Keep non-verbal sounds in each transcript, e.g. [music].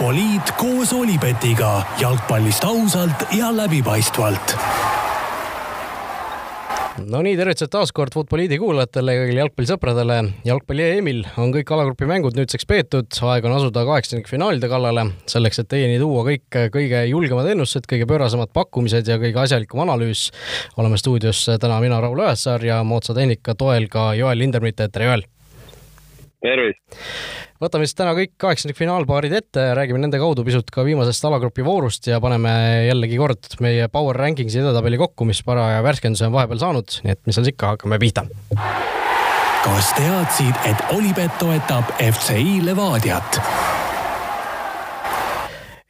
Futboliit koos Olipetiga jalgpallist ausalt ja läbipaistvalt no nii, tervitused taas kord Futboliidi kuulajatele ja kõigile jalgpallisõpradele. jalgpalli EM-il on kõik alagrupi mängud nüüdseks peetud, aeg on asuda kaheksandikfinaalide kallale, selleks, et teieni tuua kõik kõige julgemad ennustused, kõige pöörasemad pakkumised ja kõige asjalikum analüüs. oleme stuudios täna mina, Raul Õessaar ja moodsa tehnika toel ka Joel Lindermitte, tere Joel! Tervist! võtame siis täna kõik kaheksandikfinaalpaarid ette, räägime nende kaudu pisut ka viimasest alagrupi voorust ja paneme jällegi kord meie Power Rankingsi edetabeli kokku, mis paraja värskenduse on vahepeal saanud, nii et mis seal siis ikka, hakkame pihta. kas teadsid, et Olipet toetab FCI Levadiat?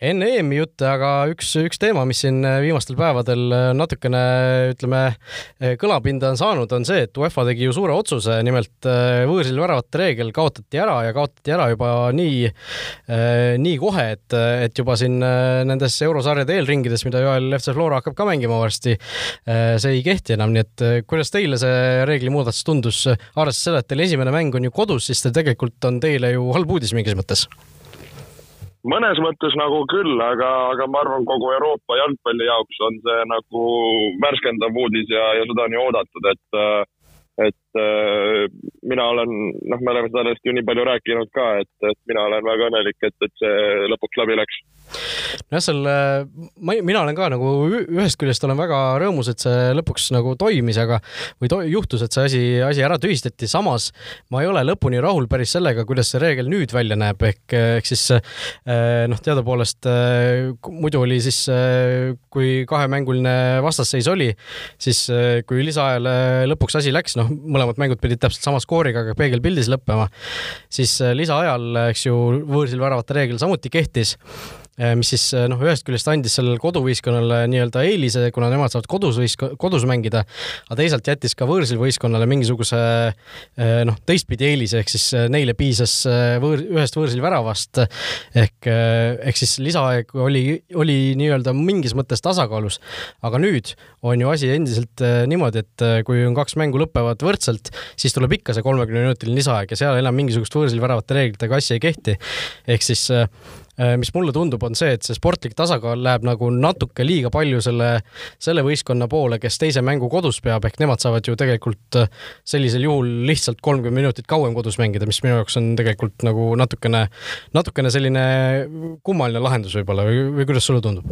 Enne EM-i jutte, aga üks, üks teema, mis siin viimastel päevadel natukene ütleme, kõlapinda on saanud, on see, et UEFA tegi ju suure otsuse, nimelt äh, võõrsil väravate reegel kaotati ära ja kaotati ära juba nii, äh, nii kohe, et, et juba siin äh, nendes eurosarjade eelringides, mida Joel FC Flora hakkab ka mängima varsti, see ei kehti enam, nii et kuidas teile see reeglimuudatus tundus, arvestades seda, et teil esimene mäng on ju kodus, siis see tegelikult on teile ju halb uudis mingis mõttes mõnes mõttes nagu küll, aga, aga ma arvan, kogu Euroopa jalgpalli jaoks on see nagu värskendav uudis ja, ja seda on ju oodatud, et et äh, mina olen, noh, me oleme sellest ju nii palju rääkinud ka, et, et mina olen väga õnnelik, et, et see lõpuks läbi läks. Nojah, seal ma, mina olen ka nagu ühest küljest olen väga rõõmus, et see lõpuks nagu toimis, aga või to, juhtus, et see asi, asi ära tühistati, samas ma ei ole lõpuni rahul päris sellega, kuidas see reegel nüüd välja näeb, ehk, ehk siis eh, noh, teadupoolest muidu oli siis, kui kahemänguline vastasseis oli, siis kui lisaajale lõpuks asi läks, noh, mõlemad mängud pidid täpselt sama skooriga, aga peegelpildis lõppema, siis lisaajal, eks ju, võõrsil väravate reegel samuti kehtis. Äh, mis siis äh, noh, ühest küljest andis sellele koduvõistkonnale nii-öelda eelise, kuna nemad saavad kodus võist-, kodus mängida, aga teisalt jättis ka võõrsil võistkonnale mingisuguse äh, noh, teistpidi eelise, ehk siis neile piisas võõr, ühest võõrsil väravast ehk, ehk siis lisaaeg oli, oli nii-öelda mingis mõttes tasakaalus. aga nüüd on ju asi endiselt niimoodi, et kui on kaks mängu lõpevad võrdselt, siis tuleb ikka see kolmekümneminutiline lisaaeg ja seal enam mingisugust võõrsil väravate reeglitega asja ei kehti. ehk siis Äh, mis mulle tundub, on see, et see sportlik tasakaal läheb nagu natuke liiga palju selle, selle võistkonna poole, kes teise mängu kodus peab, ehk nemad saavad ju tegelikult äh, sellisel juhul lihtsalt kolmkümmend minutit kauem kodus mängida, mis minu jaoks on tegelikult nagu natukene, natukene selline kummaline lahendus võib-olla või, või kuidas sulle tundub?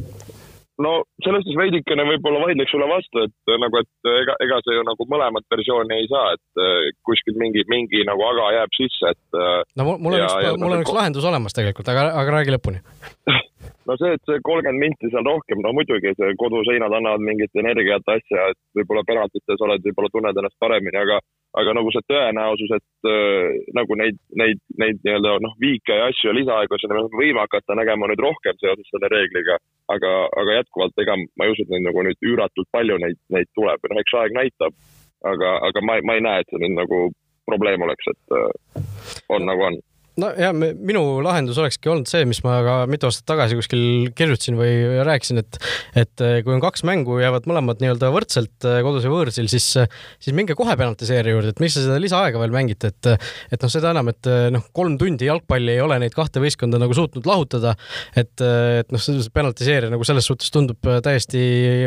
No selles suhtes veidikene võib-olla vaidleks sulle vastu, et nagu, et ega, ega see ju nagu mõlemat versiooni ei saa, et äh, kuskil mingi, mingi nagu aga jääb sisse, et. Äh, no mul on üks, mul on üks lahendus olemas tegelikult, aga, aga räägi lõpuni [laughs] no see, et see kolmkümmend minti seal rohkem, no muidugi see koduseinad annavad mingit energiat asja, et võib-olla penaltites oled, võib-olla tunned ennast paremini, aga aga nagu see tõenäosus, et äh, nagu neid, neid, neid nii-öelda noh, viike ja asju ja lisaaegu me võime hakata nägema nüüd rohkem seoses selle reegliga, aga, aga jätkuvalt ega ma ei usu, et neid nagu nüüd üüratult palju neid, neid tuleb, noh, eks aeg näitab. aga, aga ma, ma ei näe, et see nüüd nagu probleem oleks, et äh, on nagu on no ja minu lahendus olekski olnud see, mis ma ka mitu aastat tagasi kuskil kirjutasin või rääkisin, et et eh, kui on kaks mängu, jäävad mõlemad nii-öelda võrdselt eh, kodus ja võõrsil, siis siis minge kohe penaltiseeri juurde, et miks te seda lisaaega veel mängite, et et noh, seda enam, et noh, kolm tundi jalgpalli ei ole neid kahte võistkonda nagu suutnud lahutada, et et noh, see penaltiseerija nagu selles suhtes tundub täiesti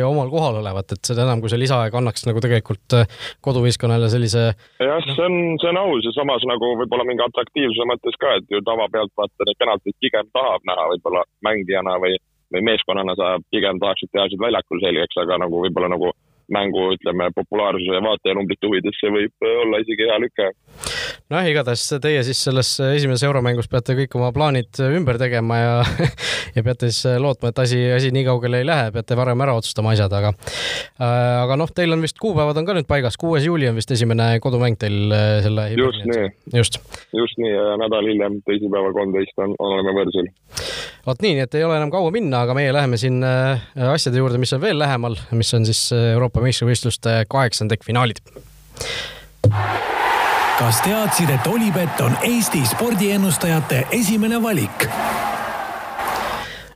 omal kohal olevat, et seda enam, kui see lisaaeg annaks nagu tegelikult koduvõistkonnale sellise jah, see on, see on aus ja samas nagu võib-olla mingi atraktiivsuse mõttes ka, et ju tavapealt vaata neid penaltid pigem tahab näha võib-olla mängijana või, või meeskonnana sa pigem tahaksid tehasid väljakul selgeks, aga nagu võib-olla nagu mängu, ütleme, populaarsuse ja vaatajanumbrite huvides see võib olla isegi hea lüke. nojah, igatahes teie siis selles esimeses euromängus peate kõik oma plaanid ümber tegema ja [laughs] ja peate siis lootma, et asi, asi nii kaugele ei lähe, peate varem ära otsustama asjad, aga äh, aga noh, teil on vist kuupäevad on ka nüüd paigas, kuues juuli on vist esimene kodumäng teil äh, selle just nii. just. just nii ja nädal hiljem, teisipäeval kolmteist on, oleme võõrsil. vot nii, nii et ei ole enam kaua minna, aga meie läheme siin äh, asjade juurde, mis on veel lähemal, mis on siis Euroopa meistrivõistluste kaheksandikfinaalid. kas teadsid, et Olipet on Eesti spordiennustajate esimene valik?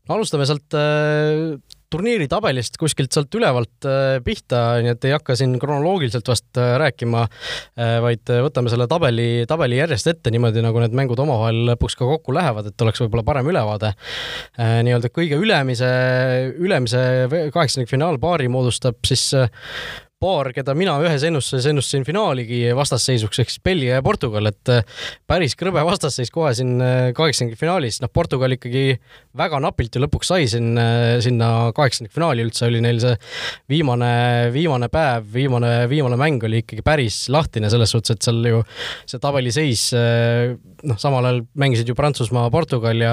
alustame sealt äh, turniiri tabelist kuskilt sealt ülevalt äh, pihta, nii et ei hakka siin kronoloogiliselt vast äh, rääkima, äh, vaid võtame selle tabeli, tabeli järjest ette niimoodi, nagu need mängud omavahel lõpuks ka kokku lähevad, et oleks võib-olla parem ülevaade. nii-öelda kõige ülemise, ülemise kaheksandikfinaalpaari moodustab siis paar, keda mina ühes ennustuses ennustasin finaaligi vastasseisuks ehk siis Belgia ja Portugal, et äh, päris krõbe vastasseis kohe siin äh, kaheksandikfinaalis, noh, Portugal ikkagi väga napilt ju lõpuks sai siin äh, sinna kaheksandikfinaali üldse oli neil see viimane, viimane päev, viimane, viimane mäng oli ikkagi päris lahtine selles suhtes, et seal ju see tabeliseis noh, samal ajal mängisid ju Prantsusmaa, Portugal ja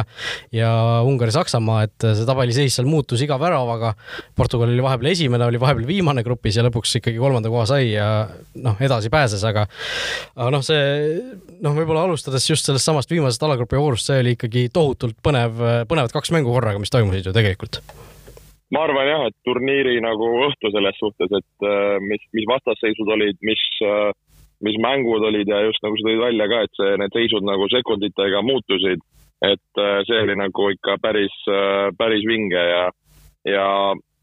ja Ungari, Saksamaa, et see tabeliseis seal muutus iga väravaga. Portugal oli vahepeal esimene, oli vahepeal viimane grupis ja lõpuks lõpuks ikkagi kolmanda koha sai ja noh, edasi pääses, aga aga noh, see noh, võib-olla alustades just sellest samast viimasest alagrupi voorust, see oli ikkagi tohutult põnev, põnevad kaks mängu korraga, mis toimusid ju tegelikult ma arvan jah, et turniiri nagu õhtu selles suhtes, et äh, mis, mis vastasseisud olid, mis, äh, mis mängud olid ja just nagu sa tõid välja ka, et see, need seisud nagu sekunditega muutusid. et äh, see oli nagu ikka päris, päris vinge ja, ja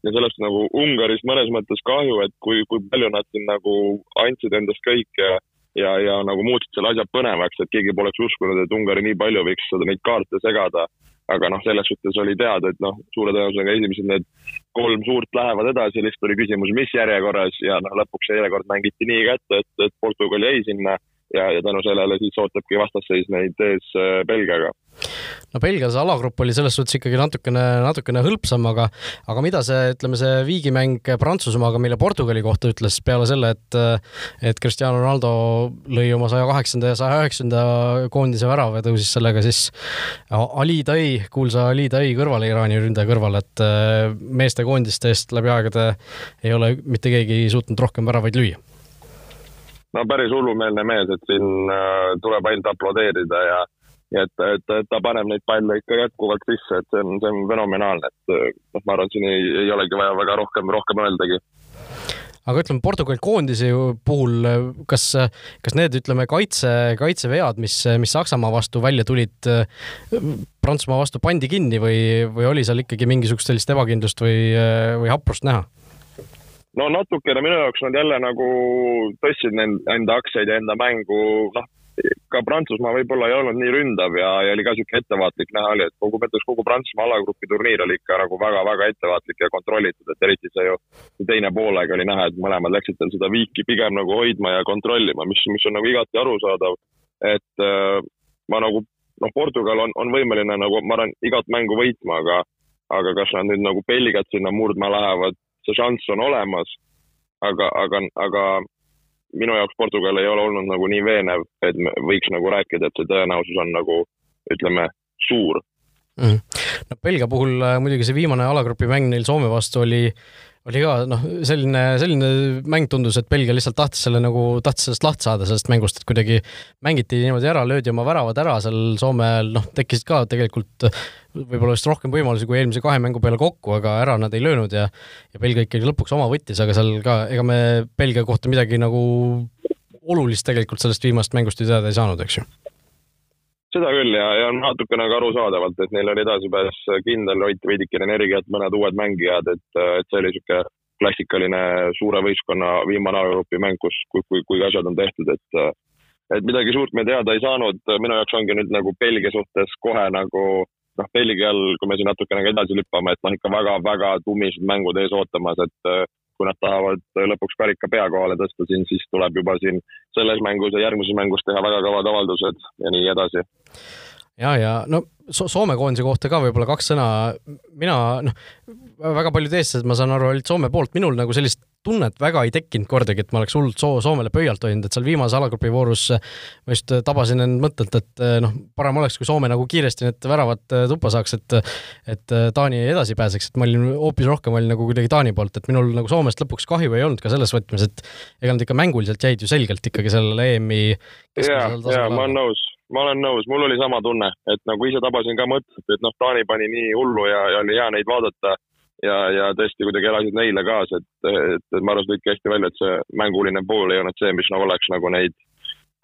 ja sellest nagu Ungaris mõnes mõttes kahju, et kui, kui palju nad siin nagu andsid endast kõik ja, ja, ja nagu muutsid selle asja põnevaks, et keegi poleks uskunud, et Ungari nii palju võiks seda neid kaarte segada. aga noh, selles suhtes oli teada, et noh, suure tõenäosusega esimesed need kolm suurt lähevad edasi, lihtsalt oli küsimus, mis järjekorras ja noh, lõpuks see järjekord mängiti nii kätte, et, et Portugal jäi sinna ja, ja tänu sellele siis ootabki vastasseis neid ees äh, Belgiaga. No Belgia see alagrupp oli selles suhtes ikkagi natukene, natukene hõlpsam, aga aga mida see, ütleme, see viigimäng Prantsusmaaga meile Portugali kohta ütles peale selle, et et Cristiano Ronaldo lõi oma saja kaheksanda ja saja üheksanda koondise värava ja tõusis sellega siis Ali Tai, kuulsa Ali Tai kõrvale, Iraani ründaja kõrvale, et äh, meeste koondiste eest läbi aegade ei ole mitte keegi suutnud rohkem väravaid lüüa. No päris hullumeelne mees, et siin äh, tuleb ainult aplodeerida ja ja et, et, ta paneb neid palle ikka jätkuvalt sisse, et see on, see on fenomenaalne, et äh, noh, ma arvan, siin ei, ei olegi vaja väga rohkem, rohkem öeldagi aga ütleme, Portugali koondise puhul, kas, kas need, ütleme, kaitse, kaitsevead, mis, mis Saksamaa vastu välja tulid, Prantsusmaa vastu pandi kinni või, või oli seal ikkagi mingisugust sellist ebakindlust või, või haprust näha? no natukene minu jaoks nad jälle nagu tõstsid enda aktsiaid ja enda mängu, noh, ka Prantsusmaa võib-olla ei olnud nii ründav ja, ja oli ka niisugune ettevaatlik näha oli, et kogu, ma ütleks, kogu Prantsusmaa alagrupi turniir oli ikka nagu väga-väga ettevaatlik ja kontrollitud, et eriti see ju teine poolega oli näha, et mõlemad läksid tal seda viiki pigem nagu hoidma ja kontrollima, mis, mis on nagu igati arusaadav. et äh, ma nagu, noh, Portugal on, on võimeline nagu, ma arvan, igat mängu võitma, aga aga kas nad nüüd nagu Belgiat sinna murdma lähevad, see šanss on olemas, aga, aga, aga minu jaoks Portugal ei ole olnud nagu nii veenev, et võiks nagu rääkida, et see tõenäosus on nagu ütleme, suur mm.. no Belgia puhul äh, muidugi see viimane alagrupi mäng neil Soome vastu oli oli ka noh, selline, selline mäng tundus, et Belgia lihtsalt tahtis selle nagu, tahtis sellest lahti saada, sellest mängust, et kuidagi mängiti niimoodi ära, löödi oma väravad ära seal Soomel, noh, tekkisid ka tegelikult võib-olla vist rohkem võimalusi kui eelmise kahe mängu peale kokku, aga ära nad ei löönud ja ja Belgia ikkagi lõpuks oma võttis, aga seal ka, ega me Belgia kohta midagi nagu olulist tegelikult sellest viimasest mängust ju teada ei saanud, eks ju seda küll ja, ja natukene ka arusaadavalt, et neil oli edasipääs kindel, hoiti veidikene energiat, mõned uued mängijad, et, et see oli niisugune klassikaline suure võistkonna viimane alagrupi mäng, kus, kui, kui, kui asjad on tehtud, et et midagi suurt me teada ei saanud, minu jaoks ongi nüüd nagu Belgia suhtes kohe nagu noh, Belgial, kui me siin natukene ka edasi lüppame, et noh, ikka väga-väga tumised mängud ees ootamas, et kui nad tahavad lõpuks karika pea kohale tõsta siin, siis tuleb juba siin selles mängus ja järgmises mängus teha väga kõvad avaldused ja nii edasi. Ja, ja. No so Soome koondise kohta ka võib-olla kaks sõna. mina noh, väga paljud eestlased, ma saan aru, olid Soome poolt, minul nagu sellist tunnet väga ei tekkinud kordagi, et ma oleks hullult soo-, Soomele pöialt hoidnud, et seal viimase alagrupi voorus ma just tabasin end mõttelt, et noh, parem oleks, kui Soome nagu kiiresti need väravad tuppa saaks, et et Taani edasi pääseks, et ma olin hoopis rohkem olin nagu kuidagi Taani poolt, et minul nagu Soomest lõpuks kahju ei olnud ka selles võtmes, et ega nad ikka mänguliselt jäid ju selgelt ikkagi sellele EM-i ja, ja ma olen nõus ma olen nõus, mul oli sama tunne, et nagu ise tabasin ka mõtet, et noh, Taani pani nii hullu ja, ja oli hea neid vaadata. Ja, ja tõesti kuidagi elasid neile kaasa, et, et, et ma arvan, see tõidki hästi välja, et see mänguline pool ei olnud see, mis nagu oleks nagu neid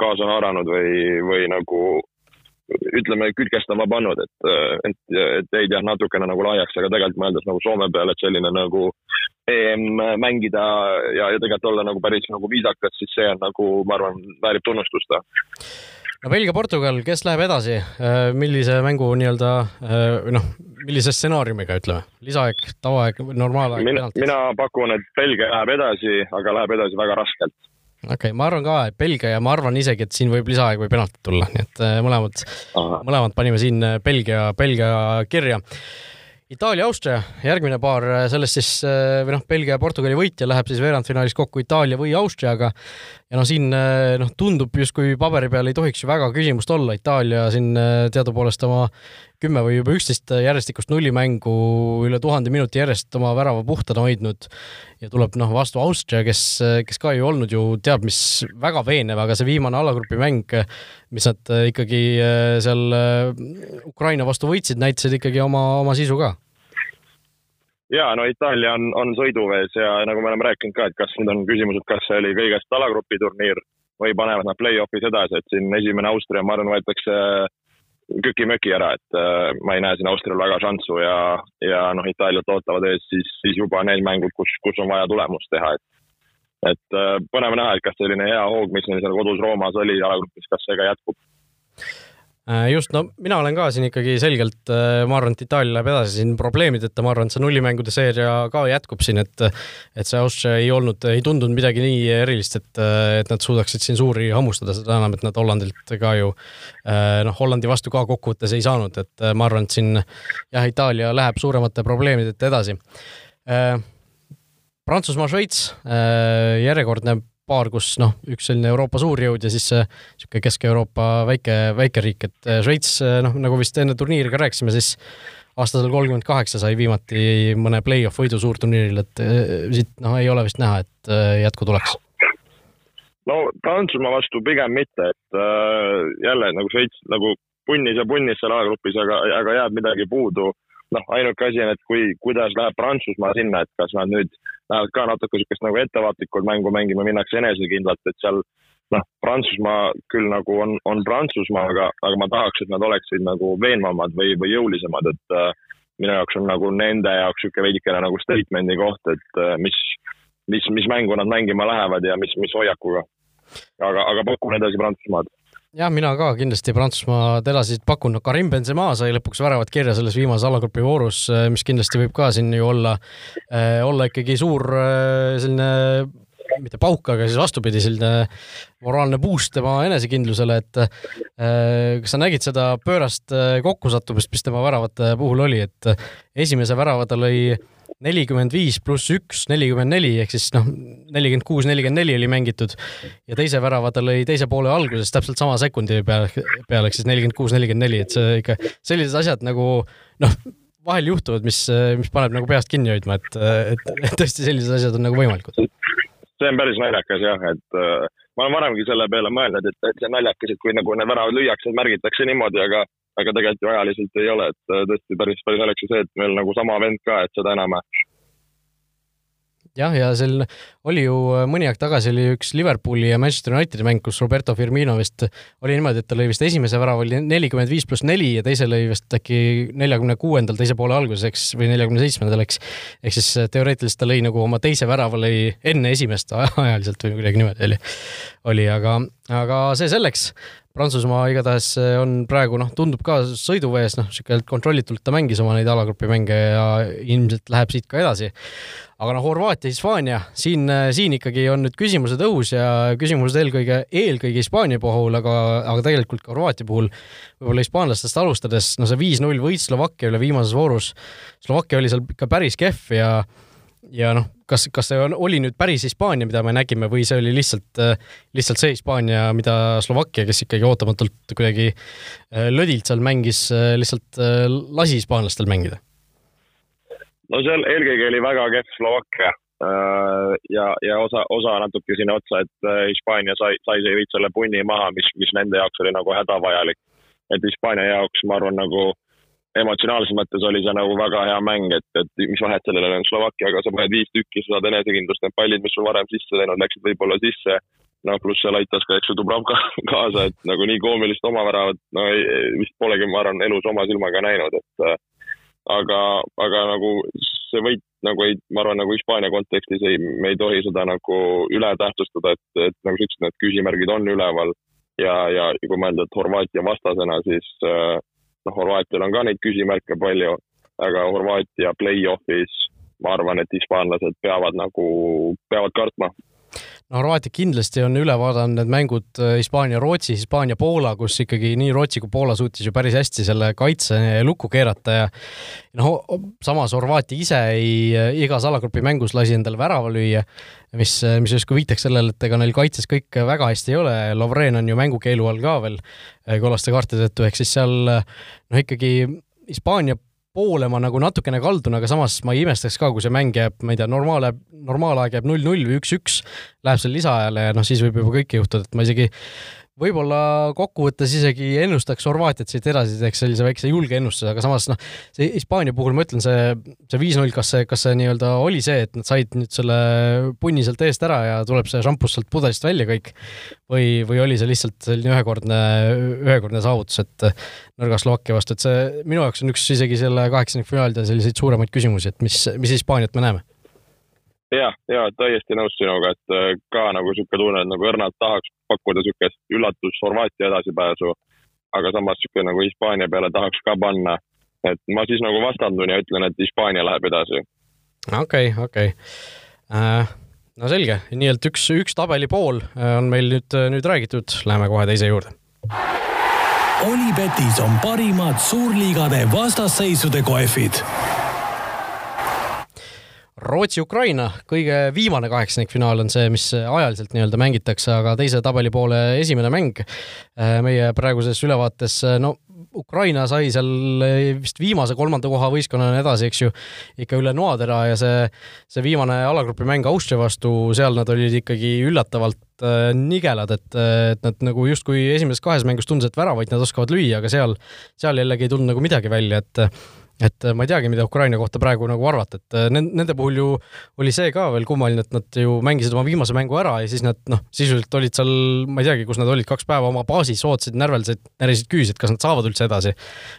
kaasa haaranud või, või nagu ütleme, külgestama pannud, et, et, et jäid jah, natukene nagu laiaks, aga tegelikult mõeldes nagu Soome peale, et selline nagu EM mängida ja, ja tegelikult olla nagu päris nagu viisakas, siis see on nagu, ma arvan, väärib tunnustust no Belgia-Portugal, kes läheb edasi, äh, millise mängu nii-öelda äh, noh, millise stsenaariumiga ütleme, lisaaeg, tavaaeg, nomaalaeg? mina, mina pakun, et Belgia läheb edasi, aga läheb edasi väga raskelt. okei okay,, ma arvan ka, et Belgia ja ma arvan isegi, et siin võib lisaaeg või penaltid tulla, nii et äh, mõlemad, mõlemad panime siin Belgia, Belgia kirja Itaalia-Austria, järgmine paar, sellest siis või noh, Belgia ja Portugali võitja läheb siis veerandfinaalis kokku Itaalia või Austriaga. ja noh, siin noh, tundub justkui paberi peal ei tohiks ju väga küsimust olla, Itaalia siin teadupoolest oma kümme või juba üksteist järjestikust nullimängu üle tuhande minuti järjest oma värava puhtana hoidnud. ja tuleb noh, vastu Austria, kes, kes ka ei olnud ju teab mis väga veenev, aga see viimane alagrupi mäng, mis nad ikkagi äh, seal äh, Ukraina vastu võitsid, näitasid ikkagi oma, oma sisu ka. Ja no Itaalia on, on sõiduvees ja nagu me oleme rääkinud ka, et kas nüüd on küsimus, et kas see oli kõigest alagrupi turniir või panevad nad play-off'is edasi, et siin esimene Austria, ma arvan, võetakse köki-möki ära, et äh, ma ei näe siin Austrial väga šanssu ja, ja noh, Itaaliat ootavad ees siis, siis juba need mängud, kus, kus on vaja tulemust teha, et et äh, põnev näha, et kas selline hea hoog, mis neil seal kodus Roomas oli jalagrupis, kas see ka jätkub just, no mina olen ka siin ikkagi selgelt, äh, ma arvan, et Itaalia läheb edasi siin probleemideta, ma arvan, et see nullimängude seeria ka jätkub siin, et et see Austria ei olnud, ei tundunud midagi nii erilist, et, et nad suudaksid siin suuri hammustada, seda enam, et nad Hollandilt ka ju äh, noh, Hollandi vastu ka kokkuvõttes ei saanud, et ma arvan, et siin jah, Itaalia läheb suuremate probleemideta edasi. Prantsusmaa, Šveits, järjekordne paar, kus noh, üks selline Euroopa suurjõud ja siis niisugune Kesk-Euroopa väike, väike riik, et äh, Šveits, äh, noh, nagu vist enne turniiri ka rääkisime, siis aastasel kolmkümmend kaheksa sai viimati mõne play-off võidu suurturniiril, et äh, siit noh, ei ole vist näha, et jätku tuleks. no Prantsusmaa vastu pigem mitte, et äh, jälle nagu Šveits nagu punnis ja punnis seal A-grupis, aga, aga jääb midagi puudu noh, ainuke asi on, et kui, kuidas läheb Prantsusmaa sinna, et kas nad nüüd lähevad ka natuke niisugust nagu ettevaatlikult mängu mängima, minnakse enesekindlalt, et seal noh, Prantsusmaa küll nagu on, on Prantsusmaa, aga, aga ma tahaks, et nad oleksid nagu veenvamad või, või jõulisemad, et äh, minu jaoks on nagu nende jaoks niisugune veidikene nagu statement'i koht, et äh, mis, mis, mis mängu nad mängima lähevad ja mis, mis hoiakuga. aga, aga pakun edasi Prantsusmaad jah, mina ka kindlasti Prantsusmaad edasi pakun, no Karim Benzema sai lõpuks väravat kirja selles viimases alagrupi voorus, eh, mis kindlasti võib ka siin ju olla, eh, olla ikkagi suur eh, selline mitte pauk, aga siis vastupidi, selline moraalne boost tema enesekindlusele, et kas sa nägid seda pöörast kokkusattumist, mis tema väravate puhul oli, et esimese värava ta lõi nelikümmend viis pluss üks, nelikümmend neli ehk siis noh, nelikümmend kuus, nelikümmend neli oli mängitud ja teise värava ta lõi teise poole alguses täpselt sama sekundi peale, peale ehk siis nelikümmend kuus, nelikümmend neli, et see ikka sellised asjad nagu noh, vahel juhtuvad, mis, mis paneb nagu peast kinni hoidma, et, et, et tõesti sellised asjad on nagu võimalikud. See on päris naljakas jah, et äh, ma olen varemgi selle peale mõelnud, et, et see on naljakas, et kui nagu need väravad lüüakse, märgitakse niimoodi, aga aga tegelikult ju ajaliselt ei ole, et äh, tõesti päris, päris naljakas ju see, et meil nagu sama vend ka, et seda enam jah, ja seal oli ju äh, mõni aeg tagasi oli üks Liverpooli ja Manchester Unitedi mäng, kus Roberto Firmino vist oli niimoodi, et ta lõi vist esimese värava oli nelikümmend viis pluss neli ja teise lõi vist äkki neljakümne kuuendal teise poole alguses, eks, või neljakümne seitsmendal, eks. ehk siis äh, teoreetiliselt ta lõi nagu oma teise värava lõi enne esimest ajaliselt või kuidagi niimoodi oli, oli, aga, aga see selleks. Prantsusmaa igatahes eh, on praegu noh, tundub ka sõiduvees, noh, niisugune kontrollitult ta mängis oma neid alagrupi mänge ja ilmselt läheb siit ka edasi. aga noh, Horvaatia, Hispaania, siin, eh, siin ikkagi on nüüd küsimused õhus ja küsimused eelkõige, eelkõige Hispaania puhul, aga, aga tegelikult ka Horvaatia puhul, võib-olla hispaanlastest alustades, no see viis-null võit Slovakkia üle viimases voorus, Slovakkia oli seal ikka päris kehv ja ja noh, kas, kas see on, oli nüüd päris Hispaania, mida me nägime või see oli lihtsalt, lihtsalt see Hispaania, mida Slovakkia, kes ikkagi ootamatult kuidagi äh, lödilt seal mängis, äh, lihtsalt äh, lasi hispaanlastel mängida? no seal eelkõige oli väga kehv Slovakkia ja, ja osa, osa natuke sinna otsa, et Hispaania sai, sai see veits selle punni maha, mis, mis nende jaoks oli nagu hädavajalik. et Hispaania jaoks, ma arvan, nagu emotsionaalses mõttes oli see nagu väga hea mäng, et, et mis vahet sellel on Slovakkiaga, sa paned viis tükki, sa saad enesekindlust, need pallid, mis sul varem sisse läinud, läksid võib-olla sisse. noh, pluss seal aitas ka, eks ju, Dubravka [laughs] kaasa, et nagu nii koomilist omaväravat, no ei, vist polegi, ma arvan, elus oma silmaga näinud, et äh, aga, aga nagu see võit nagu ei, ma arvan, nagu Hispaania kontekstis ei, me ei tohi seda nagu üle tähtsustada, et, et nagu sa ütlesid, need küsimärgid on üleval ja, ja kui mõelda, et Horvaatia vastasena, siis äh, noh, Horvaatial on ka neid küsimärke palju, aga Horvaatia play-off'is ma arvan, et hispaanlased peavad nagu, peavad kartma no Horvaatia kindlasti on üle vaadanud need mängud äh, Hispaania-Rootsi, Hispaania-Poola, kus ikkagi nii Rootsi kui Poola suutis ju päris hästi selle kaitse lukku keerata ja noh, samas Horvaatia ise ei, äh, igas alagrupi mängus lasi endale värava lüüa, mis, äh, mis justkui viitaks sellele, et ega neil kaitses kõik väga hästi ei ole, Lovren on ju mängukeelu all ka veel kollaste kaartide tõttu, ehk siis seal noh, ikkagi Hispaania poole ma nagu natukene kaldun, aga samas ma ei imestaks ka, kui see mäng jääb, ma ei tea, normaal jääb, noormaalaeg jääb null-null või üks-üks, läheb seal lisaajale ja noh, siis võib juba kõike juhtuda, et ma isegi võib-olla kokkuvõttes isegi ennustaks Horvaatiat siit edasi, teeks sellise väikse julge ennustuse, aga samas noh, see Hispaania puhul ma ütlen, see, see viis-null, kas see, kas see nii-öelda oli see, et nad said nüüd selle punni sealt eest ära ja tuleb see šampus sealt pudelist välja kõik või, või oli see lihtsalt selline ühekordne, ühekordne saavutus, et nõrga Slovakkia vastu, et see minu jaoks on üks isegi selle kaheksandikfinaalide selliseid suuremaid küsimusi, et mis, mis Hispaaniat me näeme jah, ja täiesti nõus sinuga, et äh, ka nagu sihuke tunne, et nagu õrnalt tahaks pakkuda sihukest üllatus Horvaatia edasipääsu, aga samas sihuke nagu Hispaania peale tahaks ka panna. et ma siis nagu vastandun ja ütlen, et Hispaania läheb edasi. okei okay,, okei okay. äh,. no selge, nii et üks, üks tabeli pool äh, on meil nüüd, nüüd räägitud, läheme kohe teise juurde. Olipetis on parimad suurliigade vastasseisude kohvid Rootsi-Ukraina, kõige viimane kaheksandikfinaal on see, mis ajaliselt nii-öelda mängitakse, aga teise tabeli poole esimene mäng. Äh, meie praeguses ülevaates, äh, no Ukraina sai seal äh, vist viimase kolmanda koha võistkonnana edasi, eks ju, ikka üle noatera ja see, see viimane alagrupi mäng Austria vastu, seal nad olid ikkagi üllatavalt nigelad, et, et nad nagu justkui esimeses kahes mängus tundus, et väravaid nad oskavad lüüa, aga seal, seal jällegi ei tulnud nagu midagi välja, et et äh, ma ei teagi, mida Ukraina kohta praegu nagu arvata, et äh, nende puhul ju oli see ka veel kummaline, et nad ju mängisid oma viimase mängu ära ja siis nad noh, sisuliselt olid seal, ma ei teagi, kus nad olid, kaks päeva oma baasis, ootasid, närveldasid, närisid küüsi, et kas nad saavad üldse edasi.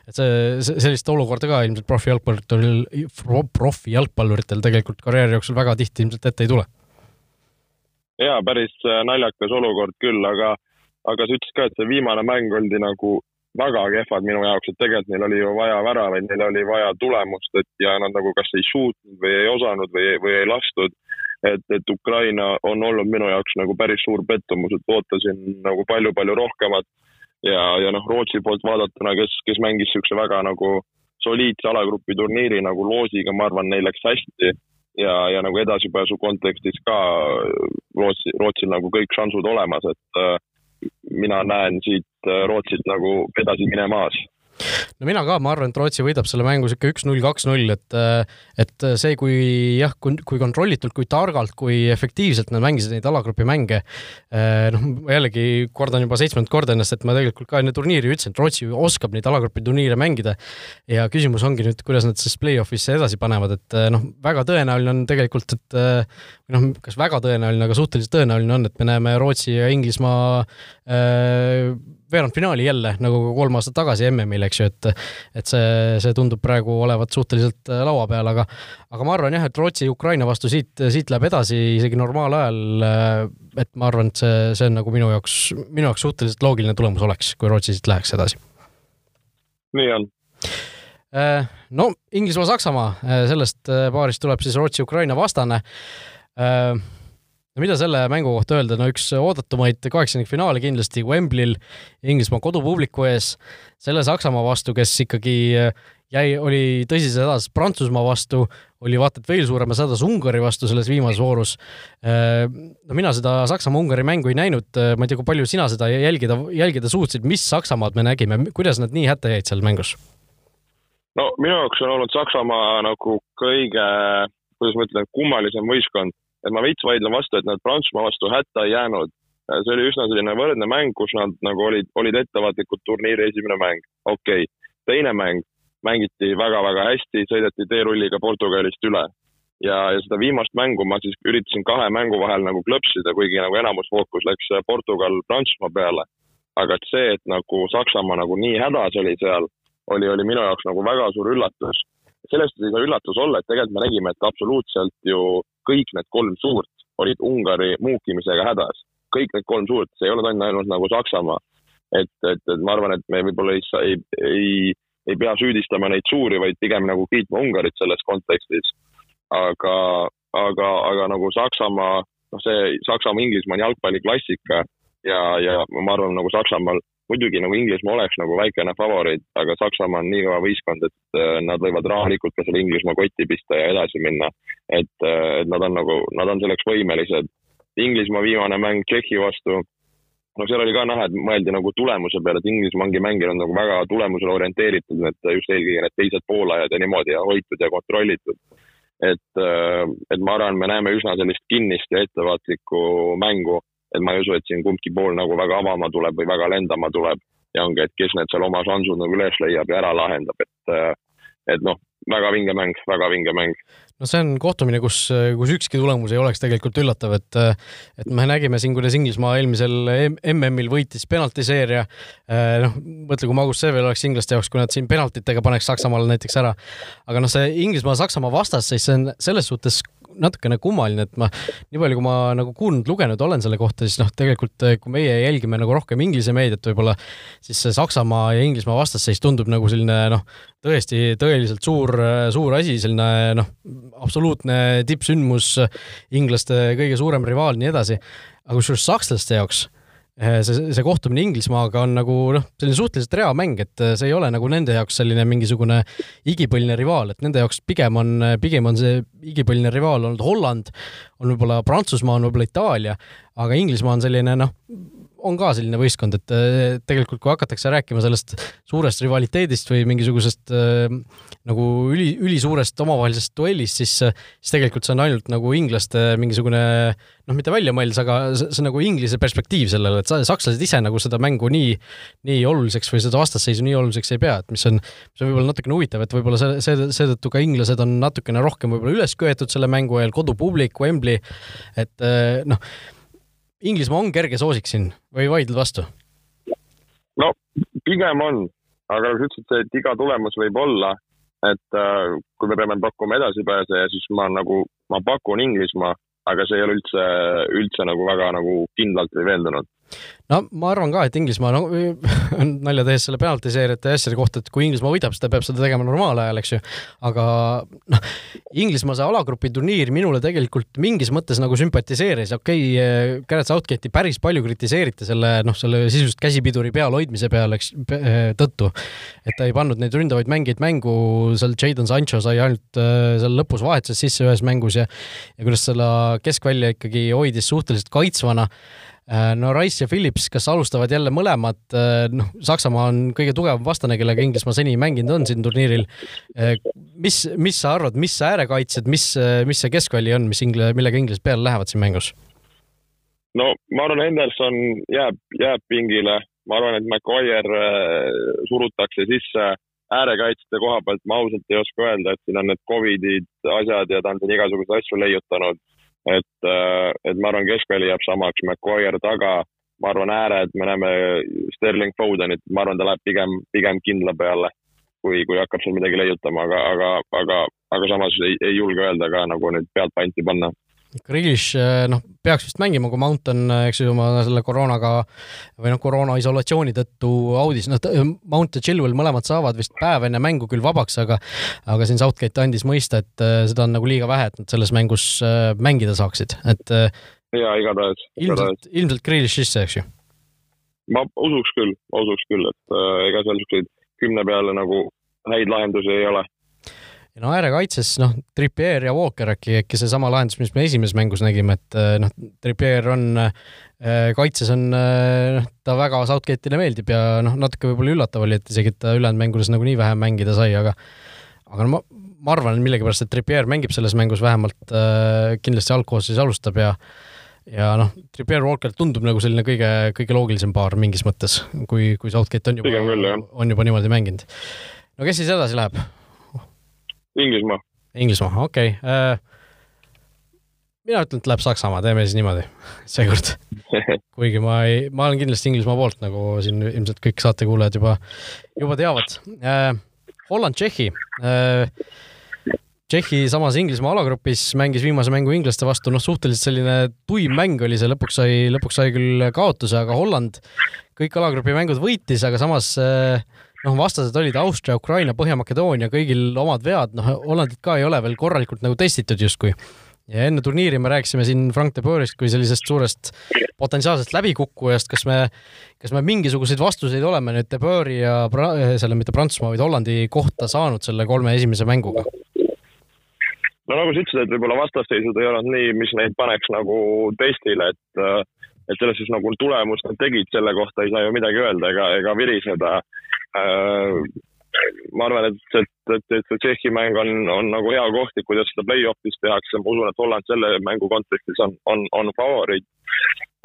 et see, sellist olukorda ka ilmselt profi jalgpalluritel, profi jalgpalluritel tegelikult karjääri jooksul väga tihti ilmselt ette ei tule. jaa, päris äh, naljakas olukord küll, aga, aga sa ütlesid ka, et see viimane mäng oldi nagu väga kehvad minu jaoks, et tegelikult neil oli ju vaja väravaid, neil oli vaja tulemust, et ja nad nagu kas ei suutnud või ei osanud või, või ei lastud. et, et Ukraina on olnud minu jaoks nagu päris suur pettumus, et ootasin nagu palju-palju rohkemat. ja, ja noh, Rootsi poolt vaadatuna, kes, kes mängis niisuguse väga nagu soliidse alagrupi turniiri nagu loosiga, ma arvan, neil läks hästi ja, ja nagu edasipääsu kontekstis ka Rootsi, Rootsil nagu kõik šansud olemas, et äh, mina näen siit äh, Rootsilt nagu edasi minemas no mina ka, ma arvan, et Rootsi võidab selle mängu sihuke üks-null, kaks-null, et et see, kui jah, kui kontrollitult, kui targalt, kui efektiivselt nad mängisid neid alagrupi mänge, noh, ma jällegi kordan juba seitsmendat korda ennast, et ma tegelikult ka enne turniiri ütlesin, et Rootsi oskab neid alagrupi turniire mängida. Ja küsimus ongi nüüd, kuidas nad siis play-off'isse edasi panevad, et noh, väga tõenäoline on tegelikult, et või noh, kas väga tõenäoline, aga suhteliselt tõenäoline on, et me näeme Rootsi ja Inglismaa äh, veerandfinaali jälle, nagu kolm aastat tagasi MM-il, eks ju, et et see, see tundub praegu olevat suhteliselt äh, laua peal, aga aga ma arvan jah, et Rootsi Ukraina vastu siit, siit läheb edasi isegi normaalajal, äh, et ma arvan, et see, see on nagu minu jaoks, minu jaoks suhteliselt loogiline tulemus oleks, kui Rootsi siit läheks edasi. nii on äh, no Inglismaa-Saksamaa, sellest paarist tuleb siis Rootsi-Ukraina vastane no mida selle mängu kohta öelda, no üks oodatumaid kaheksandikfinaale kindlasti Wembley'l Inglismaa kodupubliku ees, selle Saksamaa vastu, kes ikkagi äh, jäi, oli tõsises hädas Prantsusmaa vastu, oli vaata et veel suuremas hädas Ungari vastu selles viimases voorus. Äh, no mina seda Saksamaa-Ungari mängu ei näinud, äh, ma ei tea, kui palju sina seda jälgida, jälgida suutsid, mis Saksamaad me nägime, kuidas nad nii hätta jäid seal mängus? no minu jaoks on olnud Saksamaa nagu kõige, kuidas ma ütlen, kummalisem võistkond et ma veits vaidlen vastu, et nad Prantsusmaa vastu hätta ei jäänud. see oli üsna selline võrdne mäng, kus nad nagu olid, olid ettevaatlikud turniiri esimene mäng, okei okay.. teine mäng mängiti väga-väga hästi, sõideti teerulliga Portugalist üle. ja, ja seda viimast mängu ma siis üritasin kahe mängu vahel nagu klõpsida, kuigi nagu enamus fookus läks Portugal-Prantsusmaa peale. aga et see, et nagu Saksamaa nagu nii hädas oli seal, oli, oli minu jaoks nagu väga suur üllatus. sellest ei saa üllatus olla, et tegelikult me nägime, et absoluutselt ju kõik need kolm suurt olid Ungari muukimisega hädas. kõik need kolm suurt, see ei olnud ainult, nagu Saksamaa. et, et, et ma arvan, et me võib-olla ei, ei, ei, ei pea süüdistama neid suuri, vaid pigem nagu kiitma Ungarit selles kontekstis aga, aga, aga nagu Saksamaa, noh, see Saksamaa-Inglismaa on jalgpalliklassika ja, ja ma arvan, nagu Saksamaal muidugi nagu Inglismaa oleks nagu väikene favoriit, aga Saksamaa on nii kõva võistkond, et äh, nad võivad rahulikult ka selle Inglismaa kotti pista ja edasi minna. et, äh, et nad on nagu, nad on selleks võimelised. Inglismaa viimane mäng Tšehhi vastu, no seal oli ka näha, et mõeldi nagu tulemuse peale, et Inglismaa ongi mänginud nagu väga tulemusele orienteeritud, need just eelkõige need teised poolajad ja niimoodi ja hoitud ja kontrollitud et, äh, et ma arvan, me näeme üsna sellist kinnist ja ettevaatlikku mängu, et ma ei usu, et siin kumbki pool nagu väga avama tuleb või väga lendama tuleb ja ongi, et kes need seal oma šansud nagu üles leiab ja ära lahendab, et, äh, et noh, väga vinge mäng, väga vinge mäng no see on kohtumine, kus, kus ükski tulemus ei oleks tegelikult üllatav, et et me nägime siin, kuidas Inglismaa eelmisel MM-il võitis penaltiseeria. noh, mõtle, kui magus see veel oleks inglaste jaoks, kui nad siin penaltitega paneks Saksamaale näiteks ära. aga noh, see Inglismaa-Saksamaa vastasseis, see on selles suhtes natukene kummaline, et ma, nii palju, kui ma nagu kuulnud, lugenud olen selle kohta, siis noh, tegelikult kui meie jälgime nagu rohkem Inglise meediat võib-olla, siis see Saksamaa ja Inglismaa vastasseis tundub nagu selline noh, tõesti tõeliselt suur, suur asi, selline noh, absoluutne tippsündmus, inglaste kõige suurem rivaal, nii edasi. aga kusjuures sakslaste jaoks Eh, see, see kohtumine Inglismaaga on nagu noh, selline suhteliselt rea mäng, et eh, see ei ole nagu nende jaoks selline mingisugune igipõline rivaal, et nende jaoks pigem on, pigem on see igipõline rivaal olnud Holland, on võib-olla Prantsusmaa, on võib-olla Itaalia, aga Inglismaa on selline noh, on ka selline võistkond, et äh, tegelikult kui hakatakse rääkima sellest suurest rivaliteedist või mingisugusest äh, nagu üli, ülisuurest omavahelisest duellist, siis, siis tegelikult see on ainult nagu inglaste mingisugune noh, mitte väljamõeldis, aga see, see on nagu Inglise perspektiiv sellele, et sakslased ise nagu seda mängu nii, nii oluliseks või seda vastasseisu nii oluliseks ei pea, et mis on, mis on võib-olla natukene huvitav, et võib-olla see, see, seetõttu ka inglased on natukene rohkem võib-olla üles köetud selle mängu eel, kodupublik, Wembley, et äh, noh Inglismaa on kerge soosik siin või vaidled vastu? no pigem on, aga nagu sa ütlesid, et iga tulemus võib olla, et äh, kui me peame pakkuma edasipääseja, siis ma nagu, ma pakun Inglismaa, aga see ei ole üldse, üldse nagu väga nagu kindlalt või veendunud no ma arvan ka, et Inglismaa, no [laughs] nalja tehes selle penaltiseerijate ja asjade kohta, et kui Inglismaa võidab, siis ta peab seda tegema normaalajal, eks ju. aga noh, Inglismaa see alagrupi turniir minule tegelikult mingis mõttes nagu sümpatiseeris, okei okay,, Gareth Southgate'i päris palju kritiseeriti selle noh, selle sisuliselt käsipiduri peal hoidmise peale, eks, tõttu. et ta ei pannud neid ründavaid mängijaid mängu, seal Jadon Sancho sai ainult äh, seal lõpus vahetuses sisse ühes mängus ja ja kuidas seda keskvälja ikkagi hoidis suhteliselt kaitsvana no Rice ja Phillips, kas alustavad jälle mõlemad, äh, noh, Saksamaa on kõige tugevam vastane, kellega Inglismaa seni mänginud on siin turniiril. Äh, mis, mis sa arvad, mis äärekaitsjad, mis, mis see keskväli on, mis ingla-, millega inglased peale lähevad siin mängus? no ma arvan, Henderson jääb, jääb pingile, ma arvan, et McGuire surutakse sisse äärekaitsjate koha pealt, ma ausalt ei oska öelda, et siin on need Covidid, asjad ja ta on siin igasuguseid asju leiutanud et, äh, et ma arvan, keskväli jääb samaks, McGuire taga, ma arvan, ääred, me näeme Sterling Fodenit, ma arvan, ta läheb pigem, pigem kindla peale, kui, kui hakkab seal midagi leiutama, aga, aga, aga, aga samas ei, ei julge öelda ka nagu nüüd pealt panti panna Grealish eh, noh, peaks vist mängima, kui Mount on, eh, eks ju, oma selle koroonaga või noh, koroona isolatsiooni tõttu audis, noh, Mount ja Chilwell mõlemad saavad vist päev enne mängu küll vabaks, aga aga siin Southgate andis mõista, et eh, seda on nagu liiga vähe, et nad selles mängus mängida saaksid, et jaa, igatahes. ilmselt, ilmselt Grealish sisse, eks ju? ma usuks küll, usuks küll, et äh, ega seal niisuguseid kümne peale nagu häid lahendusi ei ole ja no äärekaitses noh, Trippier ja Walker äkki, äkki seesama lahendus, mis me esimeses mängus nägime, et eh, noh, Trippier on äh, kaitses on äh,, noh, ta väga Southgate'ile meeldib ja noh, natuke võib-olla üllatav oli, et isegi, ta ülejäänud mängudes nagu nii vähe mängida sai, aga aga no ma, ma arvan millegipärast, et Trippier mängib selles mängus vähemalt äh, kindlasti algkoosseisus alustab ja ja noh, Trippier Walker tundub nagu selline kõige, kõige loogilisem paar mingis mõttes, kui, kui Southgate on juba, on juba niimoodi mänginud. no kes siis edasi läheb? Inglismaa. Inglismaa, okei okay.. Äh, mina ütlen, et läheb Saksamaa, teeme siis niimoodi [laughs] seekord. [laughs] kuigi ma ei, ma olen kindlasti Inglismaa poolt, nagu siin ilmselt kõik saatekuulajad juba, juba teavad äh,. Holland-Tšehhi äh, Tšehhi samas Inglismaa alagrupis mängis viimase mängu inglaste vastu, noh, suhteliselt selline tuim mäng oli see, lõpuks sai, lõpuks sai küll kaotuse, aga Holland kõik alagrupi mängud võitis, aga samas eh, noh, vastased olid Austria, Ukraina, Põhja-Makedoonia, kõigil omad vead, noh, Hollandit ka ei ole veel korralikult nagu testitud justkui. ja enne turniiri me rääkisime siin Frank de Boerist kui sellisest suurest potentsiaalsest läbikukkujast, kas me, kas me mingisuguseid vastuseid oleme nüüd de Boeri ja pra, selle mitte Prantsusmaa, vaid Hollandi kohta saanud selle kolme esimese mänguga? no nagu sa ütlesid, et võib-olla vastasseisud ei olnud nii, mis neid paneks nagu testile, et et selles suhtes nagu tulemust nad tegid, selle kohta ei saa ju midagi öelda ega, ega viriseda. Ma arvan, et, et, et, et Tšehhi mäng on, on nagu hea koht, kuidas seda play-off'is tehakse, ma usun, et Holland selle mängu kontekstis on, on, on favoriit.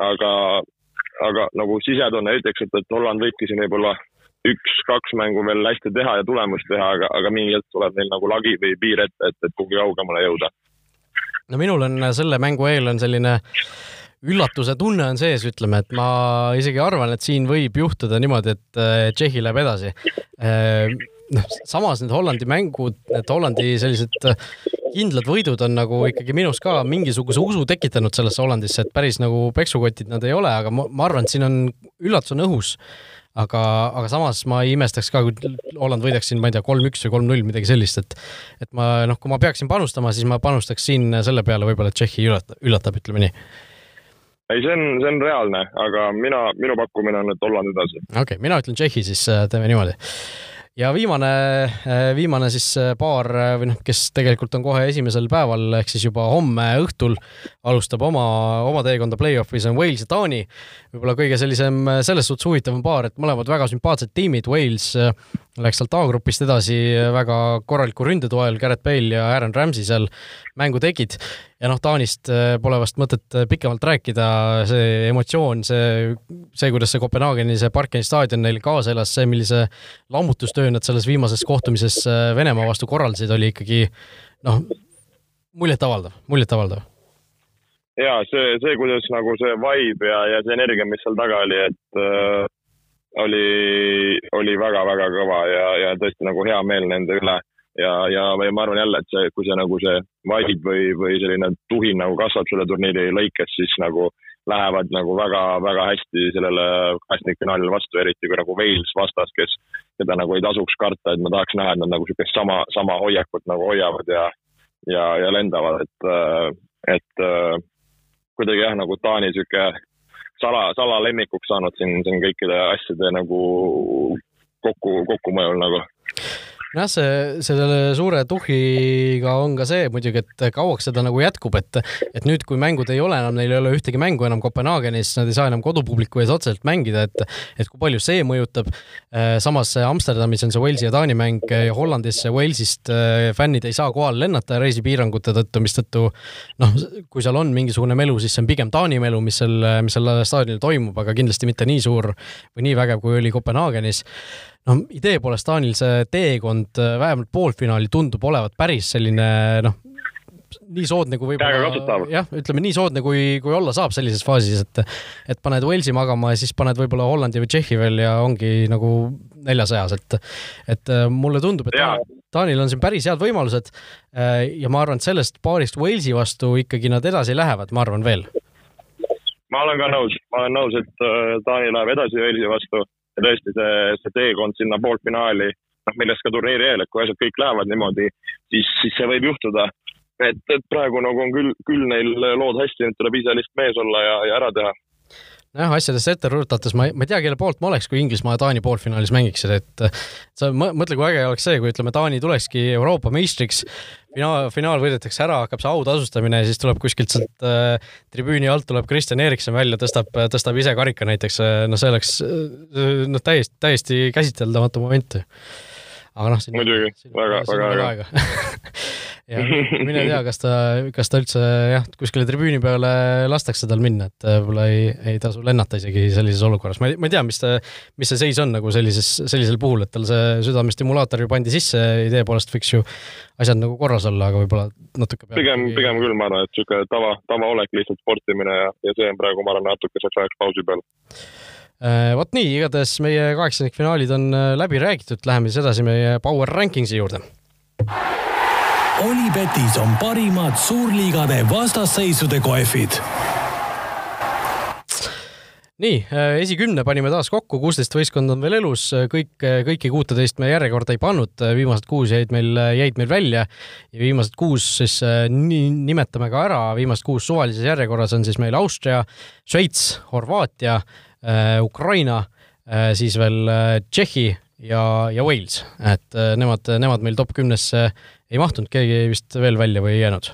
aga, aga nagu sisetunne ütleks, et, et Holland võibki siin võib-olla üks-kaks mängu veel hästi teha ja tulemust teha, aga, aga mingi hetk tuleb neil nagu lagi või piir ette, et, et kuhugi kaugemale jõuda. no minul on selle mängu eel on selline üllatuse tunne on sees, ütleme, et ma isegi arvan, et siin võib juhtuda niimoodi, et äh, Tšehhi läheb edasi. Äh, noh, samas need Hollandi mängud, need Hollandi sellised äh, kindlad võidud on nagu ikkagi minus ka mingisuguse usu tekitanud sellesse Hollandisse, et päris nagu peksukotid nad ei ole, aga ma, ma arvan, et siin on, üllatus on õhus aga, aga samas ma ei imestaks ka, kui Holland võidaks siin, ma ei tea, kolm-üks või kolm-null, midagi sellist, et et ma noh, kui ma peaksin panustama, siis ma panustaks siin selle peale võib-olla, et Tšehhi üllatab, üllatab, ütleme nii ei, see on, see on reaalne, aga mina, minu pakkumine on, et Holland edasi. okei okay,, mina ütlen Tšehhi, siis äh, teeme niimoodi ja viimane, äh, viimane siis äh, paar või noh, kes tegelikult on kohe esimesel päeval ehk siis juba homme õhtul alustab oma, oma teekonda play-off'is on Wales ja Taani. võib-olla kõige sellisem selles suhtes huvitavam paar, et mõlemad väga sümpaatsed tiimid, Wales läks sealt A-grupist edasi väga korraliku ründe toel, Garrett Bale ja Aaron Ramsey seal mängu tegid. ja noh, Taanist äh, pole vast mõtet äh, pikemalt rääkida, see emotsioon, see, see, kuidas see Kopenhaageni, see Parkeni staadion neil kaasa elas, see, millise lammutustöö nad selles viimases kohtumises äh, Venemaa vastu korraldasid, oli ikkagi noh, muljetavaldav, muljetavaldav ja see, see, kuidas nagu see vibe ja, ja see energia, mis seal taga oli, et äh, oli, oli väga-väga kõva ja, ja tõesti nagu hea meel nende üle. ja, ja või ma arvan jälle, et see, kui see nagu see vibe või, või selline tuhin nagu kasvab selle turniiri lõikes, siis nagu lähevad nagu väga-väga hästi sellele kastnikfinaalile vastu, eriti kui nagu Wales vastas, kes, keda nagu ei tasuks karta, et ma tahaks näha, et nad nagu niisugust sama, sama hoiakut nagu hoiavad ja, ja, ja lendavad, et, et kuidagi jah, nagu Taani niisugune sala, salalemmikuks saanud siin, siin kõikide asjade nagu kokku, kokkumõjul nagu nojah, see, selle suure tuhhiga on ka see muidugi, et kauaks seda nagu jätkub, et, et nüüd, kui mängud ei ole enam, neil ei ole ühtegi mängu enam Kopenhaagenis, nad ei saa enam kodupubliku ees otseselt mängida, et, et kui palju see mõjutab. Äh, samas Amsterdamis on see Walesi ja Taani mäng ja Hollandis Walesist äh, fännid ei saa kohale lennata reisipiirangute tõttu, mistõttu noh, kui seal on mingisugune melu, siis see on pigem Taani melu, mis seal, mis seal staadionil toimub, aga kindlasti mitte nii suur või nii vägev, kui oli Kopenhaagenis noh, idee poolest Taanil see teekond äh, vähemalt poolfinaali tundub olevat päris selline noh, nii soodne kui võib-olla, jah, ütleme nii soodne, kui, kui olla saab sellises faasis, et et paned Walesi magama ja siis paned võib-olla Hollandi või Tšehhi veel ja ongi nagu neljasajas, et et äh, mulle tundub, et ja. Taanil on siin päris head võimalused äh, ja ma arvan, et sellest paarist Walesi vastu ikkagi nad edasi lähevad, ma arvan veel. ma olen ka nõus, ma olen nõus, et Taani läheb edasi Walesi vastu ja tõesti see, see teekond sinna poolfinaali, noh, millest ka turniiri eel, et kui asjad kõik lähevad niimoodi, siis, siis see võib juhtuda. et, et praegu nagu on küll, küll neil lood hästi, nüüd tuleb ise lihtsalt mees olla ja, ja ära teha nojah, asjadesse ette rutates ma ei, ma ei tea, kelle poolt ma oleks, kui Inglismaa ja Taani poolfinaalis mängiksid, et sa mõtle, kui äge oleks see, kui ütleme, Taani tulekski Euroopa meistriks, finaal, finaal võidetakse ära, hakkab see autasustamine ja siis tuleb kuskilt sealt äh, tribüüni alt tuleb Kristjan Erikson välja, tõstab, tõstab ise karika näiteks, noh, see oleks noh, täiesti, täiesti käsiteldamatu moment. aga noh, muidugi, väga, väga äge [laughs] ja mine tea, kas ta, kas ta üldse jah, kuskile tribüüni peale lastakse tal minna, et võib-olla ei, ei tasu lennata isegi sellises olukorras. ma ei, ma ei tea, mis ta, mis see seis on nagu sellises, sellisel puhul, et tal see südamestimulaator ju pandi sisse, idee poolest võiks ju asjad nagu korras olla, aga võib-olla natuke pigem, pigem küll, ma arvan, et niisugune tava, tavaolek, lihtsalt sportimine ja, ja see on praegu, ma arvan, natukeseks ajaks pausi peal äh, vot nii, igatahes meie kaheksandikfinaalid on äh, läbi räägitud, läheme siis edasi meie Power Rankingsi juurde. Olipetis on parimad suurliigade vastasseisude kohvid nii, äh, esikümne panime taas kokku, kuusteist võistkonda on veel elus, kõik, kõiki kuuteteist me järjekorda ei pannud, viimased kuus jäid meil, jäid meil välja ja viimased kuus siis äh, nii nimetame ka ära, viimased kuus suvalises järjekorras on siis meil Austria, Šveits, Horvaatia, äh, Ukraina, siis veel Tšehhi ja, ja Wales, et nemad, nemad meil top kümnesse ei mahtunud, keegi vist veel välja või ei jäänud?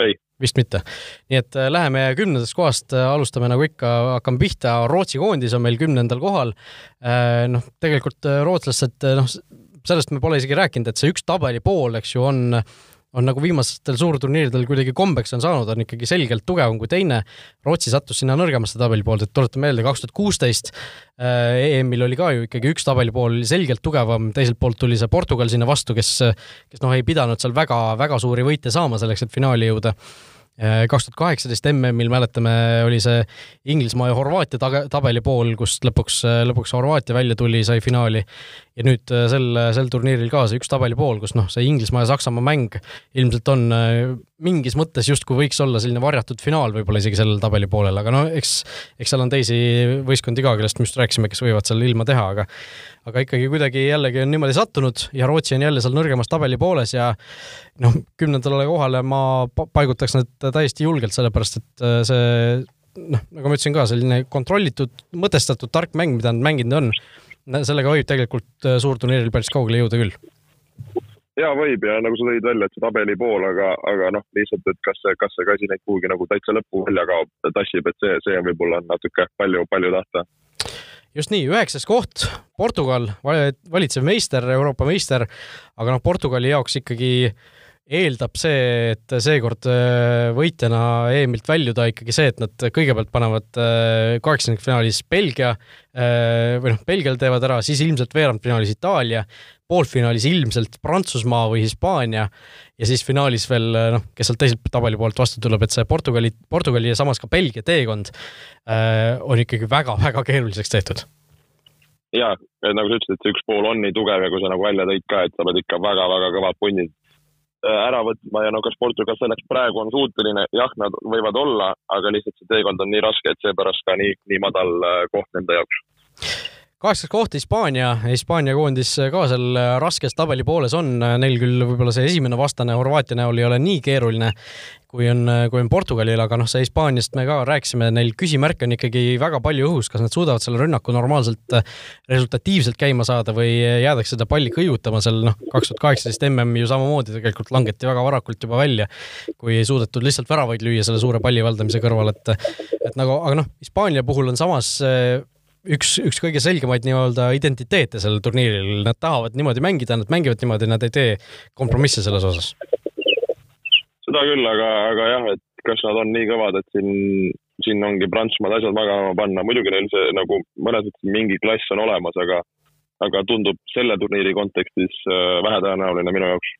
ei vist mitte. nii et äh, läheme kümnendast kohast, äh, alustame nagu ikka, hakkame pihta, Rootsi koondis on meil kümnendal kohal. Äh, noh, tegelikult rootslased, noh, sellest me pole isegi rääkinud, et see üks tabeli pool, eks ju, on on nagu viimastel suurturniiridel kuidagi kombeks on saanud, on ikkagi selgelt tugevam kui teine. Rootsi sattus sinna nõrgemasse tabelipoolde, et tuletan meelde, kaks tuhat kuusteist EM-il oli ka ju ikkagi üks tabelipool selgelt tugevam, teiselt poolt tuli see Portugal sinna vastu, kes, kes noh, ei pidanud seal väga-väga suuri võite saama selleks, et finaali jõuda Äh, kaks tuhat kaheksateist MM-il mäletame, oli see Inglismaa ja Horvaatia tabeli pool, kust lõpuks, lõpuks Horvaatia välja tuli, sai finaali. Ja nüüd äh, sel, sel turniiril ka see üks tabeli pool, kus noh, see Inglismaa ja Saksamaa mäng ilmselt on äh, mingis mõttes justkui võiks olla selline varjatud finaal võib-olla isegi sellel tabeli poolel, aga no eks, eks seal on teisi võistkondi ka, kellest me just rääkisime, kes võivad seal ilma teha, aga aga ikkagi kuidagi jällegi on niimoodi sattunud ja Rootsi on jälle seal nõrgemas tabeli pooles ja noh, kümnendale kohale ma paigutaks nad täiesti julgelt, sellepärast et äh, see noh, nagu ma ütlesin ka, selline kontrollitud, mõtestatud tark mäng, mida nad mänginud on, sellega võib tegelikult äh, suurturniiril päris kaugele jõuda küll. Ja võib ja nagu sa tõid välja, et see tabeli pool, aga, aga noh, lihtsalt, et kas see, kas see ka siin kuhugi nagu täitsa lõppu välja kaob, tassib, et see, see võib-olla on natuke palju, palju tahta just nii, üheksas koht, Portugal, valitsev meister, Euroopa meister, aga noh, Portugali jaoks ikkagi eeldab see, et seekord äh, võitjana EM-ilt väljuda ikkagi see, et nad kõigepealt panevad äh, kaheksakümnendfinaalis Belgia äh, või noh, Belgial teevad ära, siis ilmselt veerandfinaalis Itaalia, poolfinaalis ilmselt Prantsusmaa või Hispaania ja siis finaalis veel noh, kes sealt teiselt tabeli poolt vastu tuleb, et see Portugali, Portugali ja samas ka Belgia teekond on ikkagi väga-väga keeruliseks tehtud. Ja, nagu sa ütlesid, et see üks pool on nii tugev ja kui sa nagu välja tõid ka, et sa pead ikka väga-väga kõvad punnid ära võtma ja no kas Portugal selleks praegu on suuteline, jah, nad võivad olla, aga lihtsalt see teekond on nii raske, et seepärast ka nii, nii madal äh, koht nende jaoks kaheksas koht Hispaania, Hispaania koondis ka seal raskes tabeli pooles on, neil küll võib-olla see esimene vastane Horvaatia näol ei ole nii keeruline, kui on, kui on Portugalil, aga noh, see Hispaaniast me ka rääkisime, neil küsimärke on ikkagi väga palju õhus, kas nad suudavad selle rünnaku normaalselt resultatiivselt käima saada või jäädakse seda palli kõigutama seal, noh, kaks tuhat kaheksateist MM ju samamoodi tegelikult langeti väga varakult juba välja, kui ei suudetud lihtsalt väravaid lüüa selle suure palli valdamise kõrval, et et nagu, aga noh, Hispaania puhul on samas üks, üks kõige selgemaid nii-öelda identiteete sellel turniiril, nad tahavad niimoodi mängida, nad mängivad niimoodi, nad ei tee kompromisse selles osas. seda küll, aga, aga jah, et kas nad on nii kõvad, et siin, siin ongi Prantsusmaad asjad magama panna, muidugi neil see nagu mõnes mõttes mingi klass on olemas, aga, aga tundub selle turniiri kontekstis äh, vähetõenäoline minu jaoks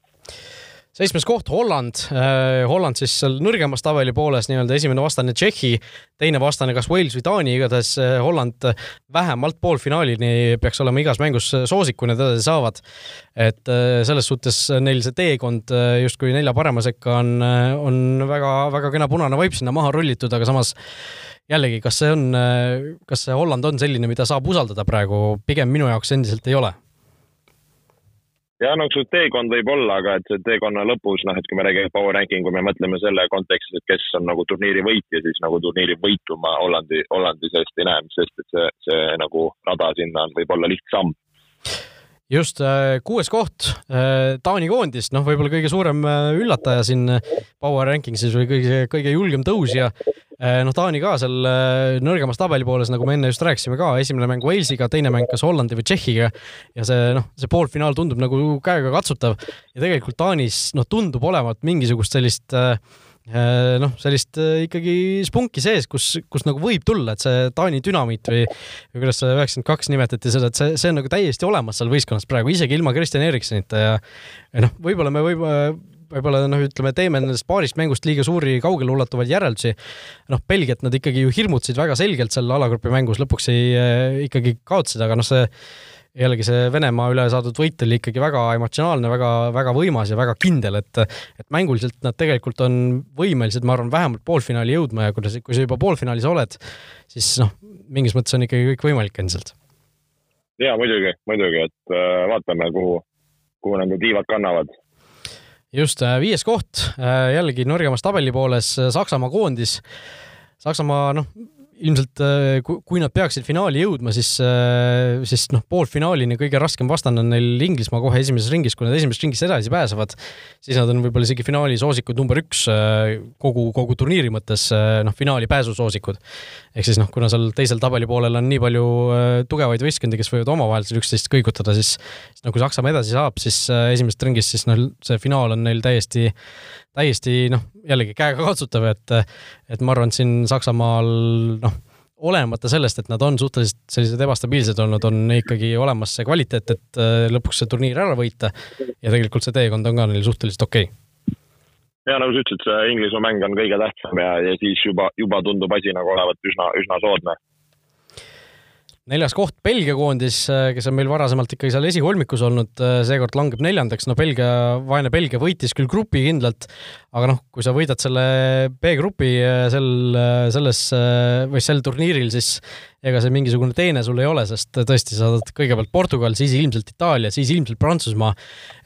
seitsmes koht Holland, äh, Holland siis seal nõrgemas tabeli pooles nii-öelda esimene vastane Tšehhi, teine vastane kas Wales või Taani, igatahes äh, Holland vähemalt poolfinaalini peaks olema igas mängus soosik, kui nad edasi saavad. et äh, selles suhtes neil see teekond justkui nelja parema sekka on, on väga-väga kena punane vaip sinna maha rullitud, aga samas jällegi, kas see on, kas see Holland on selline, mida saab usaldada praegu, pigem minu jaoks endiselt ei ole ja no see teekond võib olla, aga et see teekonna lõpus, noh, et kui me räägime power ranking, kui me mõtleme selle kontekstis, et kes on nagu turniiri võitja, siis nagu turniiri võitu ma Hollandi, Hollandi seest ei näe, sest et see, see nagu rada sinna on võib-olla lihtsam just, äh, kuues koht, äh, Taani koondis, noh, võib-olla kõige suurem äh, üllataja siin power ranking'is või kõige, kõige julgem tõusja noh, Taani ka seal nõrgemas tabelipooles, nagu me enne just rääkisime ka, esimene mäng Walesiga, teine mäng kas Hollandi või Tšehhiga. Ja see noh, see poolfinaal tundub nagu käega katsutav. Ja tegelikult Taanis noh, tundub olevat mingisugust sellist Äh, noh, sellist äh, ikkagi spunki sees, kus, kus nagu võib tulla, et see Taani dünamiit või, või kuidas seda üheksakümmend kaks nimetati seda, et see, see on nagu täiesti olemas seal võistkonnas praegu, isegi ilma Kristjan Erikssonita ja ja noh, võib-olla me võib, võib-olla noh, ütleme, teeme nendest paarist mängust liiga suuri kaugeleulatuvaid järeldusi. noh, Belgiat nad ikkagi ju hirmutasid väga selgelt seal alagrupi mängus, lõpuks ei äh, ikkagi kaotasid, aga noh, see jällegi see Venemaa üle saadud võit oli ikkagi väga emotsionaalne, väga, väga võimas ja väga kindel, et et mänguliselt nad tegelikult on võimelised, ma arvan, vähemalt poolfinaali jõudma ja kui sa, kui sa juba poolfinaalis oled, siis noh, mingis mõttes on ikkagi kõik võimalik endiselt. jaa, muidugi, muidugi, et äh, vaatame, kuhu, kuhu nende tiivad kannavad just, äh, viies koht, äh, jällegi nõrgemas tabeli pooles Saksamaa koondis. Saksamaa, noh, ilmselt äh, kui nad peaksid finaali jõudma, siis, äh, siis noh, poolfinaalini kõige raskem vastane on neil Inglismaa kohe esimeses ringis, kui nad esimesest ringist edasi pääsevad, siis nad on võib-olla isegi finaali soosikud number üks äh, kogu, kogu turniiri mõttes, noh, finaali pääsusoosikud. ehk siis noh, kuna seal teisel tabelipoolel on nii palju tugevaid võistkondi, kes võivad omavahel seal üksteist kõigutada, siis no kui Saksamaa edasi saab, siis esimesest ringist, siis noh, see finaal on neil täiesti täiesti noh, jällegi käega katsutav, et, et ma arvan, et siin Saksamaal noh, olenemata sellest, et nad on suhteliselt sellised ebastabiilsed olnud, on ikkagi olemas see kvaliteet, et äh, lõpuks see turniir ära võita ja tegelikult see teekond on ka neil suhteliselt okei okay. ja nagu sa ütlesid, see Inglismaa mäng on kõige tähtsam ja, ja siis juba, juba tundub asi nagu olevat üsna, üsna soodne neljas koht Belgia koondis, äh, kes on meil varasemalt ikkagi seal esikolmikus olnud, äh, seekord langeb neljandaks, no Belgia, vaene Belgia võitis küll grupi kindlalt, aga noh, kui sa võidad selle B-grupi äh, sel, selles või sel turniiril, siis ega see mingisugune teene sul ei ole, sest tõesti, sa saad kõigepealt Portugal, siis ilmselt Itaalia, siis ilmselt Prantsusmaa.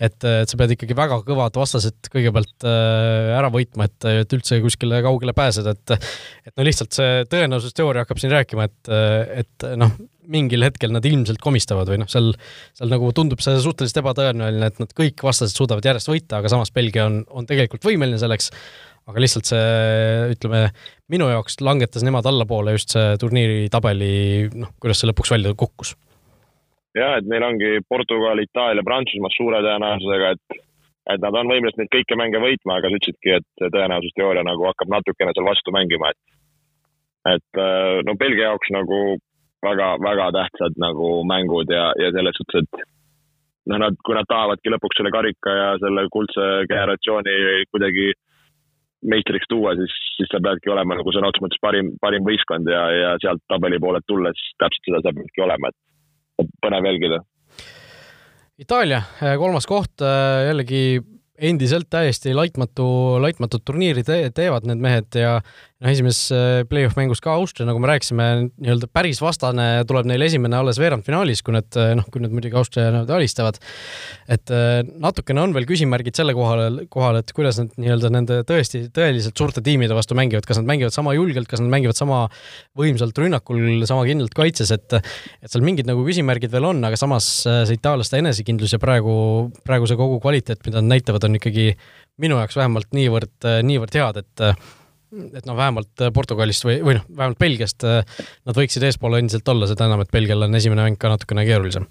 et, et sa pead ikkagi väga kõvad vastased kõigepealt ära võitma, et, et üldse kuskile kaugele pääseda, et et no lihtsalt see tõenäosusteooria hakkab siin rääkima, et, et noh, mingil hetkel nad ilmselt komistavad või noh, seal, seal nagu tundub see suhteliselt ebatõenäoline, et nad kõik vastased suudavad järjest võita, aga samas Belgia on, on tegelikult võimeline selleks, aga lihtsalt see, ütleme, minu jaoks langetas nemad allapoole just see turniiri tabeli, noh, kuidas see lõpuks välja kukkus. jah, et neil ongi Portugal, Itaalia, Prantsusmaa suure tõenäosusega, et et nad on võimelised neid kõiki mänge võitma, aga sa ütlesidki, et tõenäosusteooria nagu hakkab natukene seal vastu mängima, et et no Belgia jaoks nagu väga-väga tähtsad nagu mängud ja, ja selles suhtes, et noh, nad, kui nad tahavadki lõpuks selle karika ja selle kuldse generatsiooni kuidagi meistriks tuua, siis, siis sa peadki olema nagu sõna otseses mõttes parim, parim võistkond ja, ja sealt tabeli poolelt tulles täpselt seda sa peadki olema, et põnev jälgida. Itaalia kolmas koht jällegi endiselt täiesti laitmatu, laitmatut turniiri te teevad need mehed ja noh, esimeses äh, play-off mängus ka Austria, nagu me rääkisime, nii-öelda päris vastane tuleb neil esimene alles veerandfinaalis, kui nad äh, noh, kui nad muidugi Austria nad alistavad. et äh, natukene on veel küsimärgid selle kohal, kohal, et kuidas nad nii-öelda nende tõesti, tõeliselt suurte tiimide vastu mängivad, kas nad mängivad sama julgelt, kas nad mängivad sama võimsalt rünnakul, sama kindlalt kaitses, et et seal mingid nagu küsimärgid veel on, aga samas see itaallaste enesekindlus ja praegu, praegu see kogu kvaliteet, mida nad näitavad, on ikkagi minu jaoks vähemalt niivõrd, niivõrd head, et et noh, vähemalt äh, Portugalist või, või noh, vähemalt Belgiast äh, nad võiksid eespool endiselt olla, seda enam, et Belgial on esimene mäng ka natukene keerulisem.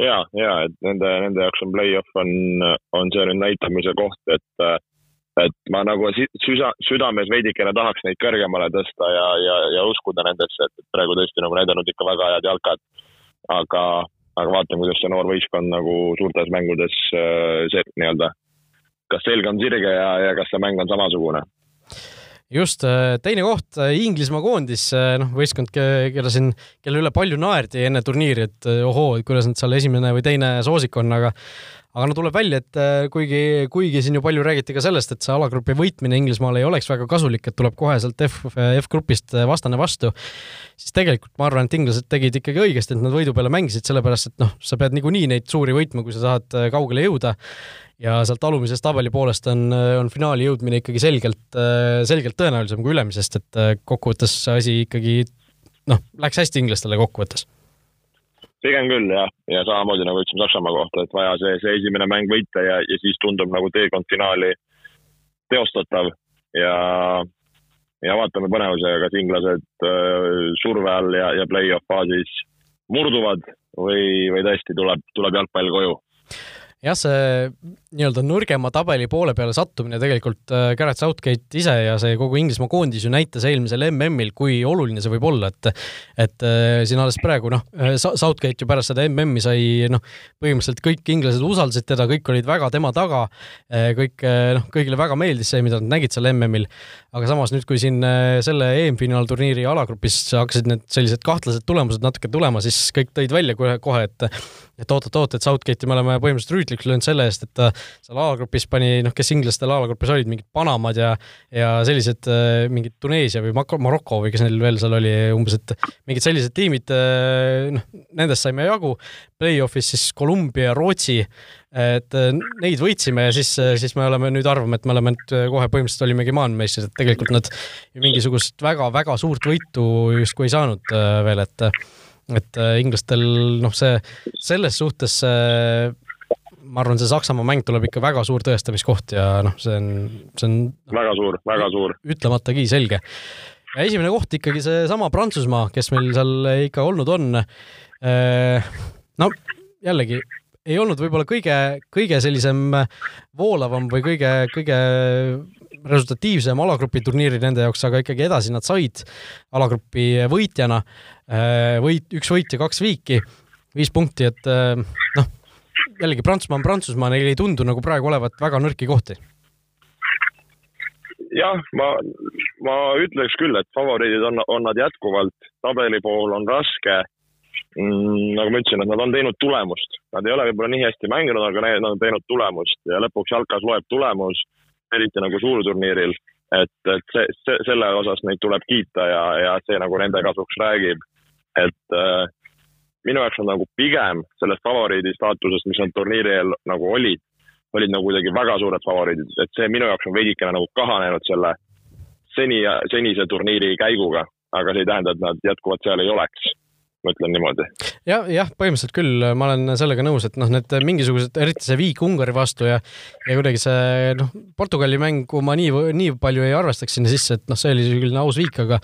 ja, ja et nende, nende jaoks on play-off on, on see nüüd näitamise koht, et et ma nagu süda, südames veidikene tahaks neid kõrgemale tõsta ja, ja, ja uskuda nendesse, et praegu tõesti nagu näidanud ikka väga head jalkad. aga, aga vaatame, kuidas see noor võistkond nagu suurtes mängudes äh, see nii-öelda, kas selg on sirge ja, ja kas see mäng on samasugune just, äh, teine koht, äh, Inglismaa koondis, äh, noh, võistkond, kelle siin, kelle üle palju naerdi enne turniiri, et ohoo, et kuidas nad seal esimene või teine soosik on, aga aga no tuleb välja, et kuigi, kuigi siin ju palju räägiti ka sellest, et see alagrupi võitmine Inglismaal ei oleks väga kasulik, et tuleb kohe sealt F, F-grupist vastane vastu, siis tegelikult ma arvan, et inglased tegid ikkagi õigesti, et nad võidu peale mängisid, sellepärast et noh, sa pead niikuinii neid suuri võitma, kui sa tahad kaugele jõuda ja sealt alumisest tabeli poolest on, on finaali jõudmine ikkagi selgelt, selgelt tõenäolisem kui ülemisest, et äh, kokkuvõttes see asi ikkagi noh, läks hästi inglastele kokkuvõttes. pigem küll jah, ja samamoodi nagu ütlesime Saksamaa kohta, et vaja see, see esimene mäng võita ja, ja siis tundub nagu teekond finaali teostatav. Ja ja vaatame põnevusega, kas inglased surve all ja, ja play-off faasis murduvad või, või tõesti tuleb, tuleb jalgpall koju. Jah, see nii-öelda nõrgema tabeli poole peale sattumine tegelikult äh, Garrett Southgate ise ja see kogu Inglismaa koondis ju näitas eelmisel MM-il, kui oluline see võib olla, et et äh, siin alles praegu noh, äh, Southgate ju pärast seda MM-i sai noh, põhimõtteliselt kõik inglased usaldasid teda, kõik olid väga tema taga, kõik noh, kõigile väga meeldis see, mida nad nägid seal MM-il, aga samas nüüd, kui siin selle EM-finaalturniiri alagrupis hakkasid need sellised kahtlased tulemused natuke tulema, siis kõik tõid välja kohe, kohe, et et oot-oot-oot, et Southgate'i me oleme põhimõtteliselt rüütliks löönud selle eest, et ta seal alagrupis pani, noh, kes inglastel alagrupis olid, mingid Panamad ja ja sellised äh, mingid Tuneesia või Maroko või kes neil veel seal oli umbes, et mingid sellised tiimid, äh, noh, nendest saime jagu, play-off'is siis Kolumbia, Rootsi, et äh, neid võitsime ja siis, siis me oleme nüüd arvame, et me oleme nüüd kohe põhimõtteliselt olimegi maailmameistrid, et tegelikult nad mingisugust väga-väga suurt võitu justkui ei saanud veel, et et inglastel noh, see selles suhtes äh, ma arvan, see Saksamaa mäng tuleb ikka väga suur tõestamiskoht ja noh, see on, see on väga suur, väga suur. ütlematagi selge. ja esimene koht ikkagi seesama Prantsusmaa, kes meil seal ikka olnud on. Äh, no jällegi ei olnud võib-olla kõige, kõige sellisem voolavam või kõige, kõige resultatiivsem alagrupi turniiri nende jaoks, aga ikkagi edasi nad said alagrupi võitjana. Äh, võit, üks võit ja kaks viiki, viis punkti, et äh, noh, jällegi Prantsusmaa on Prantsusmaa, neil ei tundu nagu praegu olevat väga nõrki kohti. jah, ma, ma ütleks küll, et favoriidid on, on nad jätkuvalt, tabeli pool on raske mm,. nagu ma ütlesin, et nad on teinud tulemust, nad ei ole võib-olla nii hästi mänginud, aga nad on teinud tulemust ja lõpuks jalkas loeb tulemus eriti nagu suurturniiril, et, et see, see, selle osas neid tuleb kiita ja, ja see nagu nende kasuks räägib. et äh, minu jaoks on nagu pigem sellest favoriidi staatusest, mis nad turniiri eel nagu olid, olid nagu kuidagi väga suured favoriidid, et see minu jaoks on veidikene nagu kahanenud selle seni, senise turniiri käiguga, aga see ei tähenda, et nad jätkuvalt seal ei oleks. Ma ütlen niimoodi. ja, jah, põhimõtteliselt küll, ma olen sellega nõus, et noh, need mingisugused, eriti see viik Ungari vastu ja ja kuidagi see noh, Portugali mängu ma nii, nii palju ei arvestaks sinna sisse, et noh, see oli küll aus viik, aga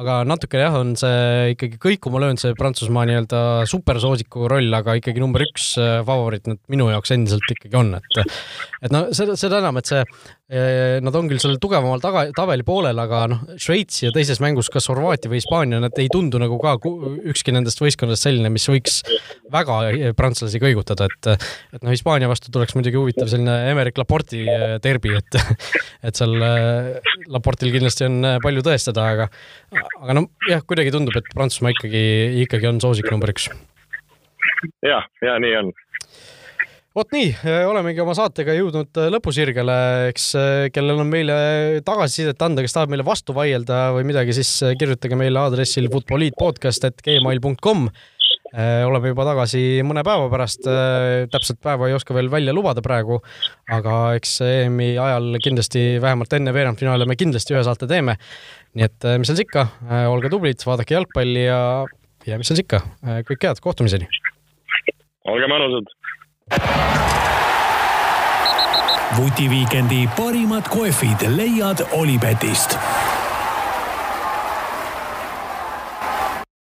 aga natuke jah, on see ikkagi kõikuma löönud, see Prantsusmaa nii-öelda supersoosiku roll, aga ikkagi number üks äh, favoriit nad minu jaoks endiselt ikkagi on, et et noh, seda, seda enam, et see Nad on küll seal tugevamal taga, tabeli poolel, aga noh, Šveits ja teises mängus kas Horvaatia või Hispaania, nad ei tundu nagu ka ükski nendest võistkondadest selline, mis võiks väga prantslasi kõigutada, et et noh, Hispaania vastu tuleks muidugi huvitav selline Emerick Laporti derbi, et et seal Laportil kindlasti on palju tõestada, aga aga noh, jah, kuidagi tundub, et Prantsusmaa ikkagi, ikkagi on soosik number üks. jah, ja nii on vot nii, olemegi oma saatega jõudnud äh, lõpusirgele, eks äh, kellel on meile tagasisidet anda, kes tahab meile vastu vaielda või midagi, siis kirjutage meile aadressil futboliitpodcast.gmail.com. oleme juba tagasi mõne päeva pärast, täpselt päeva ei oska veel välja lubada praegu, aga eks EM-i ajal kindlasti vähemalt enne veerandfinaali me kindlasti ühe saate teeme. Nii et mis seal siis ikka, olge tublid, vaadake jalgpalli ja, ja mis seal siis ikka, kõike head, kohtumiseni! olge mõnusad! vutiviikendi parimad kohvid leiad Olipetist